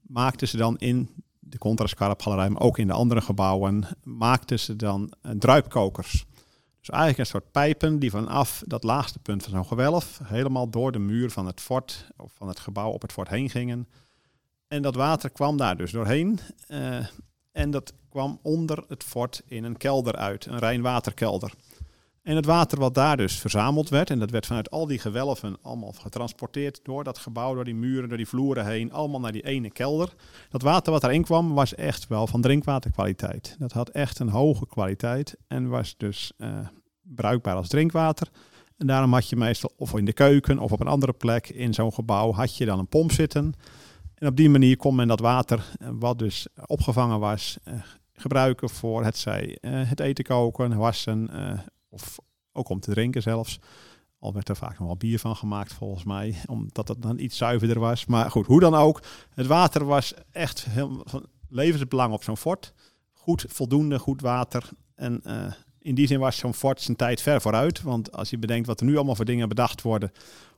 maakten ze dan in de Contrascarpgalerij, maar ook in de andere gebouwen, maakten ze dan druipkokers. Dus eigenlijk een soort pijpen die vanaf dat laagste punt van zo'n gewelf helemaal door de muur van het fort of van het gebouw op het fort heen gingen. En dat water kwam daar dus doorheen. Uh, en dat kwam onder het fort in een kelder uit, een Rijnwaterkelder. En het water wat daar dus verzameld werd, en dat werd vanuit al die gewelven allemaal getransporteerd door dat gebouw, door die muren, door die vloeren heen, allemaal naar die ene kelder. Dat water wat daarin kwam was echt wel van drinkwaterkwaliteit. Dat had echt een hoge kwaliteit en was dus uh, bruikbaar als drinkwater. En daarom had je meestal of in de keuken of op een andere plek in zo'n gebouw had je dan een pomp zitten. En op die manier kon men dat water, eh, wat dus opgevangen was, uh, gebruiken voor het, zij, het eten koken, wassen, of ook om te drinken zelfs. Al werd er vaak nog wel bier van gemaakt volgens mij, omdat het dan iets zuiverder was. Maar goed, hoe dan ook. Het water was echt heel, van levensbelang op zo'n fort. Goed, voldoende, goed water. En in die zin was zo'n fort zijn tijd ver vooruit. Want als je bedenkt wat er nu allemaal voor dingen bedacht worden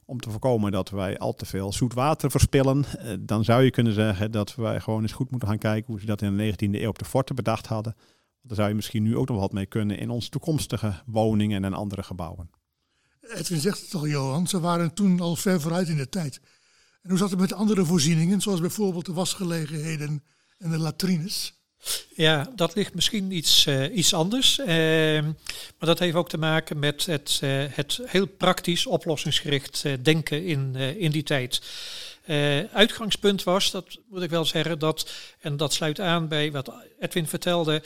om te voorkomen dat wij al te veel zoet water verspillen, uh, dan zou je kunnen zeggen dat wij gewoon eens goed moeten gaan kijken hoe ze dat in de 19e eeuw op de forten bedacht hadden. Daar zou je misschien nu ook nog wat mee kunnen in onze toekomstige woningen en andere gebouwen. Edwin zegt het al, Johan, ze waren toen al ver vooruit in de tijd. En hoe zat het met andere voorzieningen, zoals bijvoorbeeld de wasgelegenheden en de latrines? Ja, dat ligt misschien iets, uh, iets anders. Uh, maar dat heeft ook te maken met het, uh, het heel praktisch oplossingsgericht denken in, in die tijd. uitgangspunt was, dat moet ik wel zeggen, dat, en dat sluit aan bij wat Edwin vertelde,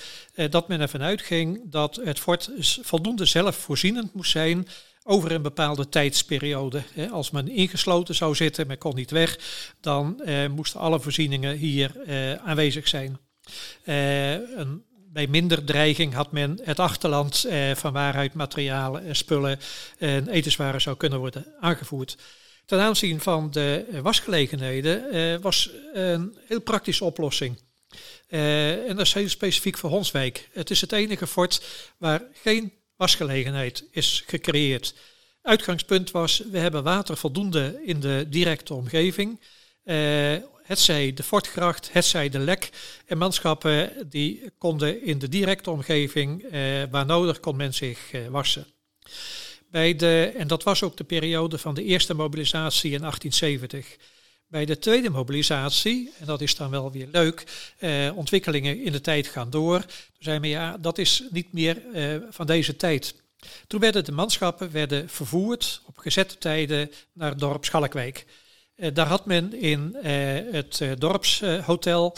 dat men ervan uitging dat het fort voldoende zelfvoorzienend moest zijn over een bepaalde tijdsperiode. Als men ingesloten zou zitten, men kon niet weg, dan moesten alle voorzieningen hier aanwezig zijn. Een bij minder dreiging had men het achterland eh, van waaruit materialen en spullen en etenswaren zou kunnen worden aangevoerd. Ten aanzien van de eh, wasgelegenheden eh, was een heel praktische oplossing. En dat is heel specifiek voor Honswijk. Het is het enige fort waar geen wasgelegenheid is gecreëerd. Uitgangspunt was, we hebben water voldoende in de directe omgeving. Het zij de Fortgracht, het zij de Lek. En manschappen die konden in de directe omgeving, eh, waar nodig, kon men zich eh, wassen. Bij de, en dat was ook de periode van de eerste mobilisatie in 1870. Bij de tweede mobilisatie, en dat is dan wel weer leuk, eh, ontwikkelingen in de tijd gaan door. Toen zeiden we ja, dat is niet meer eh, van deze tijd. Toen werden de manschappen werden vervoerd op gezette tijden naar het dorp Schalkwijk. Eh, daar had men in eh, het eh, dorpshotel,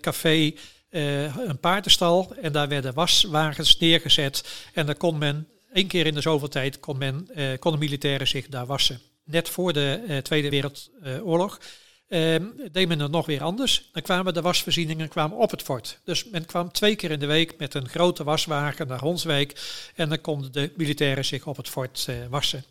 café, een paardenstal. En daar werden waswagens neergezet. En dan kon men, één keer in de zoveel tijd, kon men, konden militairen zich daar wassen. Net voor de Tweede Wereldoorlog. Uh, deed men het nog weer anders. Dan kwamen de wasvoorzieningen kwamen op het fort. Dus men kwam twee keer in de week met een grote waswagen naar Honswijk. En dan konden de militairen zich op het fort wassen.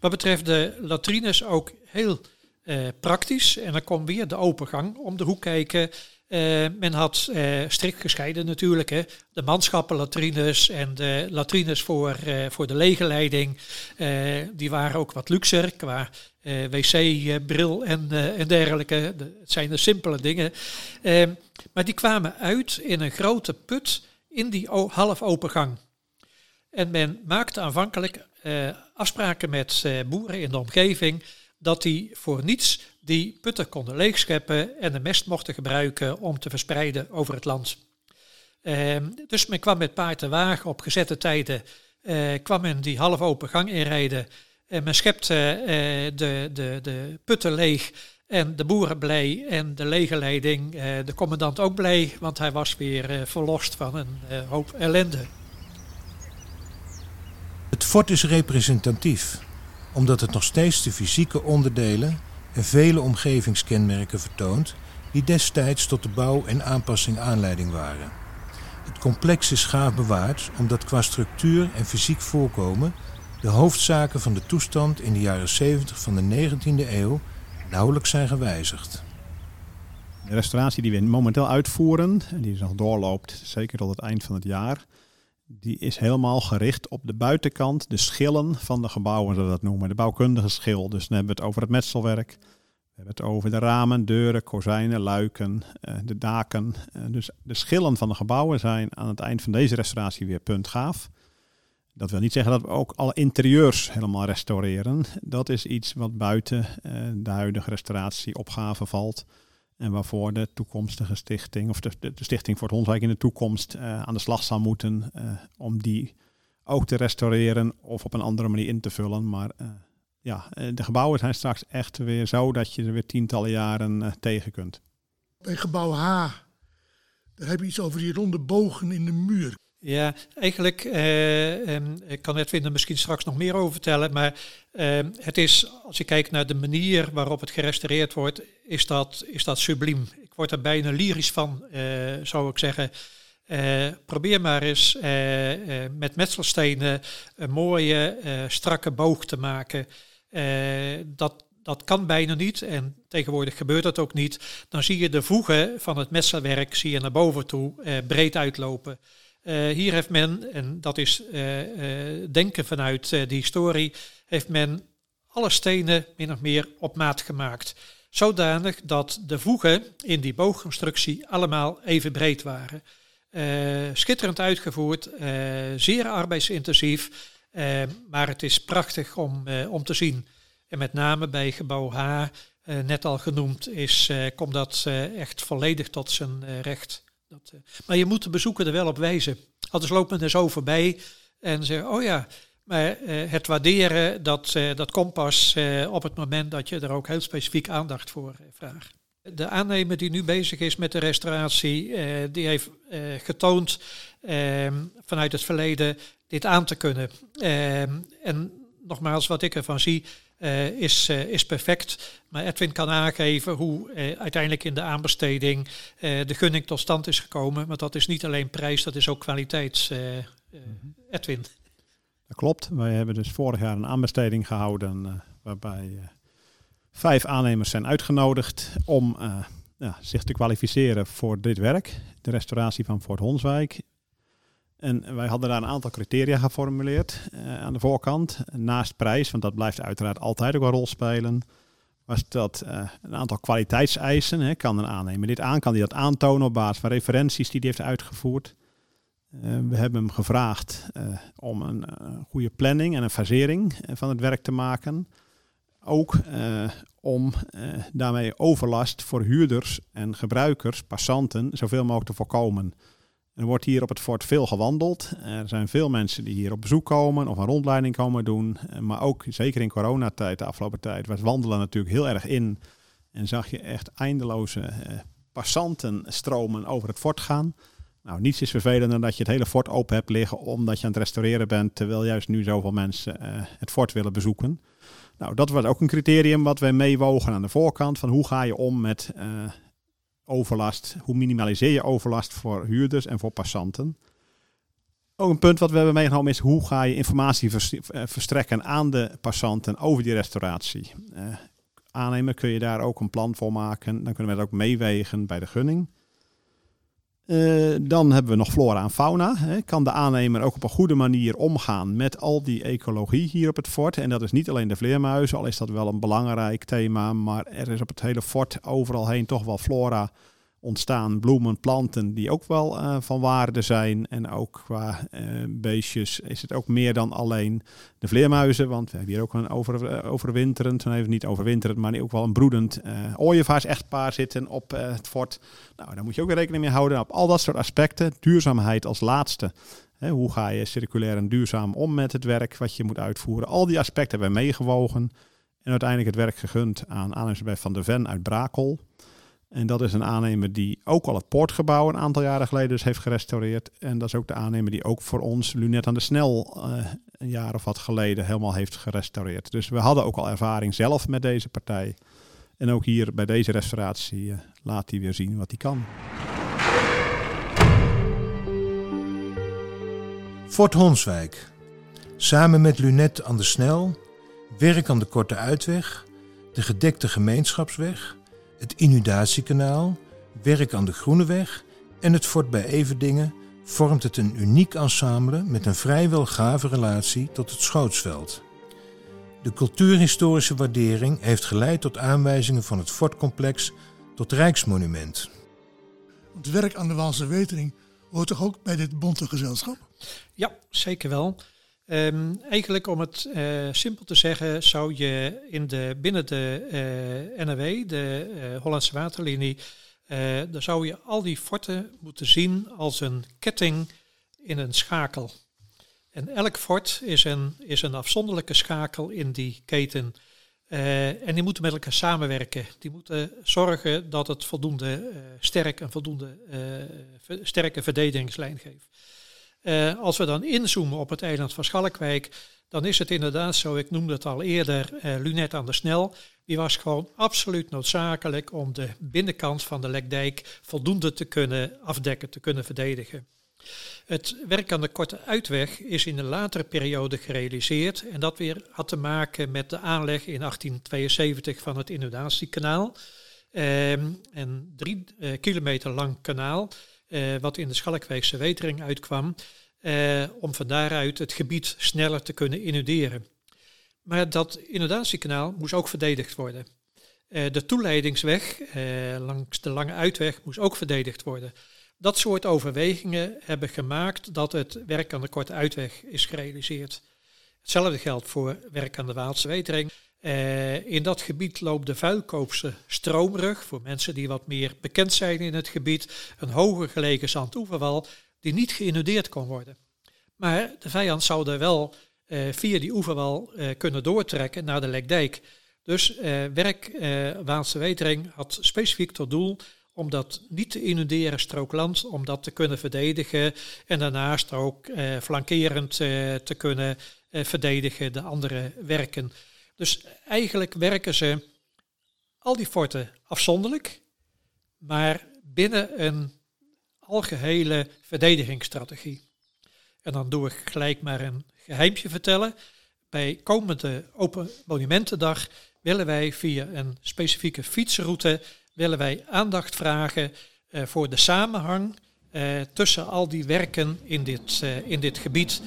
Wat betreft de latrines ook heel eh, praktisch. En dan komt weer de opengang om de hoek kijken. Uh, men had uh, strikt gescheiden natuurlijk. Hè. De manschappenlatrines en de latrines voor, voor de legerleiding. die waren ook wat luxer qua wc-bril en, en dergelijke. De, het zijn de simpele dingen. Ehm, maar die kwamen uit in een grote put in die half open gang. En men maakte aanvankelijk afspraken met uh, boeren in de omgeving dat die voor niets die putten konden leegscheppen en de mest mochten gebruiken om te verspreiden over het land. Uh, dus men kwam met paard en wagen op gezette tijden, uh, kwam men die half open gang inrijden en men schepte de, de, de putten leeg en de boeren blij en de legerleiding, de commandant ook blij, want hij was weer verlost van een hoop ellende. Het fort is representatief, omdat het nog steeds de fysieke onderdelen en vele omgevingskenmerken vertoont die destijds tot de bouw en aanpassing aanleiding waren. Het complex is gaaf bewaard omdat qua structuur en fysiek voorkomen de hoofdzaken van de toestand in de jaren 70 van de 19e eeuw nauwelijks zijn gewijzigd. De restauratie die we momenteel uitvoeren, en die nog doorloopt zeker tot het eind van het jaar, die is helemaal gericht op de buitenkant, de schillen van de gebouwen, zoals we dat noemen. De bouwkundige schil. Dus dan hebben we het over het metselwerk. We hebben het over de ramen, deuren, kozijnen, luiken, eh, de daken. Eh, dus de schillen van de gebouwen zijn aan het eind van deze restauratie weer puntgaaf. Dat wil niet zeggen dat we ook alle interieurs helemaal restaureren. Dat is iets wat buiten eh, de huidige restauratieopgave valt. En waarvoor de toekomstige stichting, of de, de, Stichting voor het Hondwijk in de toekomst uh, aan de slag zal moeten uh, om die ook te restaureren of op een andere manier in te vullen. Maar uh, ja, de gebouwen zijn straks echt weer zo dat je er weer tientallen jaren tegen kunt. Bij gebouw H, daar heb je iets over die ronde bogen in de muur. Ja, eigenlijk eh, ik kan Edwin er misschien straks nog meer over vertellen, maar eh, het is, als je kijkt naar de manier waarop het gerestaureerd wordt, is dat, is dat subliem. Ik word er bijna lyrisch van, eh, zou ik zeggen. Eh, probeer maar eens met metselstenen een mooie, strakke boog te maken. dat, dat kan bijna niet en tegenwoordig gebeurt dat ook niet. Dan zie je de voegen van het metselwerk zie je naar boven toe breed uitlopen. Uh, hier heeft men, en dat is uh, uh, denken vanuit de historie, heeft men alle stenen min of meer op maat gemaakt. Zodanig dat de voegen in die boogconstructie allemaal even breed waren. schitterend uitgevoerd, zeer arbeidsintensief, maar het is prachtig om, om te zien. En met name bij gebouw H, net al genoemd, is, komt dat echt volledig tot zijn recht. Dat, maar je moet de bezoeker er wel op wijzen. Anders loopt men er zo voorbij en zegt, oh ja, Maar het waarderen, dat, dat komt pas op het moment dat je er ook heel specifiek aandacht voor vraagt. De aannemer die nu bezig is met de restauratie, die heeft getoond ehm, vanuit het verleden dit aan te kunnen. Ehm, en nogmaals, wat ik ervan zie, uh, is, uh, is perfect. Maar Edwin kan aangeven hoe uh, uiteindelijk in de aanbesteding de gunning tot stand is gekomen. Maar dat is niet alleen prijs, dat is ook kwaliteit. Edwin. Dat klopt. Wij hebben dus vorig jaar een aanbesteding gehouden waarbij vijf aannemers zijn uitgenodigd om zich te kwalificeren voor dit werk. De restauratie van Fort Honswijk en wij hadden daar een aantal criteria geformuleerd uh, aan de voorkant. Naast prijs, want dat blijft uiteraard altijd ook een rol spelen, was dat uh, een aantal kwaliteitseisen. Hè, kan een aannemer dit aan? Kan hij dat aantonen op basis van referenties die hij heeft uitgevoerd? Uh, we hebben hem gevraagd om een goede planning en een fasering van het werk te maken. Ook om daarmee overlast voor huurders en gebruikers, passanten, zoveel mogelijk te voorkomen. Er wordt hier op het fort veel gewandeld. Er zijn veel mensen die hier op bezoek komen of een rondleiding komen doen. Eh, maar ook zeker in coronatijd, de afgelopen tijd, was wandelen natuurlijk heel erg in. En zag je echt eindeloze eh, passanten stromen over het fort gaan. Nou, niets is vervelender dan dat je het hele fort open hebt liggen omdat je aan het restaureren bent, terwijl juist nu zoveel mensen eh, het fort willen bezoeken. Nou, dat was ook een criterium wat wij meewogen aan de voorkant van hoe ga je om met uh, overlast, hoe minimaliseer je overlast voor huurders en voor passanten. Ook een punt wat we hebben meegenomen is hoe ga je informatie eh, verstrekken aan de passanten over die restauratie. Uh, aannemer kun je daar ook een plan voor maken. Dan kunnen we dat ook meewegen bij de gunning. Uh, dan hebben we nog flora en fauna. Hè. Kan de aannemer ook op een goede manier omgaan met al die ecologie hier op het fort? En dat is niet alleen de vleermuizen, al is dat wel een belangrijk thema, maar er is op het hele fort overal heen toch wel flora ontstaan bloemen, planten die ook wel uh, van waarde zijn. En ook qua uh, beestjes is het ook meer dan alleen de vleermuizen. Want we hebben hier ook een over, uh, overwinterend, even niet overwinterend, maar ook wel een broedend ooievaars echtpaar zitten op het fort. Nou, daar moet je ook rekening mee houden. Op al dat soort aspecten, duurzaamheid als laatste. Hoe ga je circulair en duurzaam om met het werk wat je moet uitvoeren? Al die aspecten hebben we meegewogen. En uiteindelijk het werk gegund aan aannemersbedrijf Van de Ven uit Brakel. En dat is een aannemer die ook al het poortgebouw een aantal jaren geleden dus heeft gerestaureerd. En dat is ook de aannemer die ook voor ons Lunet aan de Snel uh, een jaar of wat geleden helemaal heeft gerestaureerd. Dus we hadden ook al ervaring zelf met deze partij. En ook hier bij deze restauratie uh, laat hij weer zien wat hij kan. Fort Honswijk. Samen met Lunet aan de Snel, werk aan de Korte Uitweg, de gedekte gemeenschapsweg het inundatiekanaal, werk aan de Groeneweg en het fort bij Everdingen vormt het een uniek ensemble met een vrijwel gave relatie tot het Schootsveld. De cultuurhistorische waardering heeft geleid tot aanwijzingen van het fortcomplex tot Rijksmonument. Het werk aan de Waalse Wetering hoort toch ook bij dit bonte gezelschap? Ja, zeker wel. Um, eigenlijk om het uh, simpel te zeggen, zou je in de, binnen de uh, eh, NRW, de uh, Hollandse Waterlinie, dan zou je al die forten moeten zien als een ketting in een schakel. En elk fort is een, is een afzonderlijke schakel in die keten. en die moeten met elkaar samenwerken. Die moeten zorgen dat het voldoende sterk en voldoende sterke verdedigingslijn geeft. Uh, als we dan inzoomen op het eiland van Schalkwijk, dan is het inderdaad zo, ik noemde het al eerder, uh, Lunet aan de Snel. Die was gewoon absoluut noodzakelijk om de binnenkant van de Lekdijk voldoende te kunnen afdekken, te kunnen verdedigen. Het werk aan de korte uitweg is in een latere periode gerealiseerd en dat weer had te maken met de aanleg in 1872 van het inundatiekanaal. Een drie uh, kilometer lang kanaal uh, wat in de Schalkwijkse wetering uitkwam, uh, om van daaruit het gebied sneller te kunnen inunderen. Maar dat inundatiekanaal moest ook verdedigd worden. Uh, de toeleidingsweg langs de lange uitweg moest ook verdedigd worden. Dat soort overwegingen hebben gemaakt dat het werk aan de korte uitweg is gerealiseerd. Hetzelfde geldt voor werk aan de Waalse wetering. Uh, in dat gebied loopt de Vuilkoopse stroomrug, voor mensen die wat meer bekend zijn in het gebied, een hoger gelegen zandoeverwal die niet geïnundeerd kon worden. Maar de vijand zou er wel via die oeverwal kunnen doortrekken naar de Lekdijk. Dus werk Waanse Wetering had specifiek tot doel om dat niet te inunderen strookland, om dat te kunnen verdedigen en daarnaast ook flankerend te kunnen verdedigen de andere werken. Dus eigenlijk werken ze al die forten afzonderlijk, maar binnen een algehele verdedigingsstrategie. En dan doe ik gelijk maar een geheimje vertellen. Bij komende Open Monumentendag willen wij via een specifieke fietsroute willen wij aandacht vragen uh, voor de samenhang tussen al die werken in dit, uh, in dit gebied.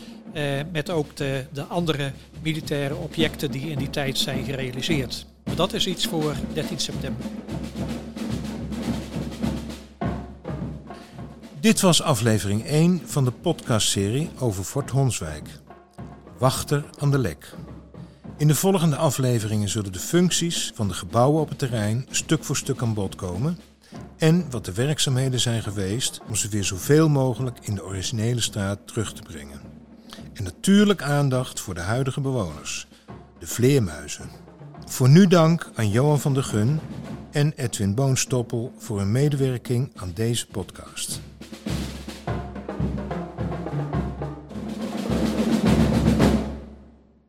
met ook de, de andere militaire objecten die in die tijd zijn gerealiseerd. Dat is iets voor 13 september. Dit was aflevering 1 van de podcastserie over Fort Honswijk. Wachter aan de lek. In de volgende afleveringen zullen de functies van de gebouwen op het terrein stuk voor stuk aan bod komen en wat de werkzaamheden zijn geweest om ze weer zoveel mogelijk in de originele straat terug te brengen. En natuurlijk aandacht voor de huidige bewoners, de vleermuizen. Voor nu dank aan Johan van der Gun en Edwin Boonstoppel voor hun medewerking aan deze podcast.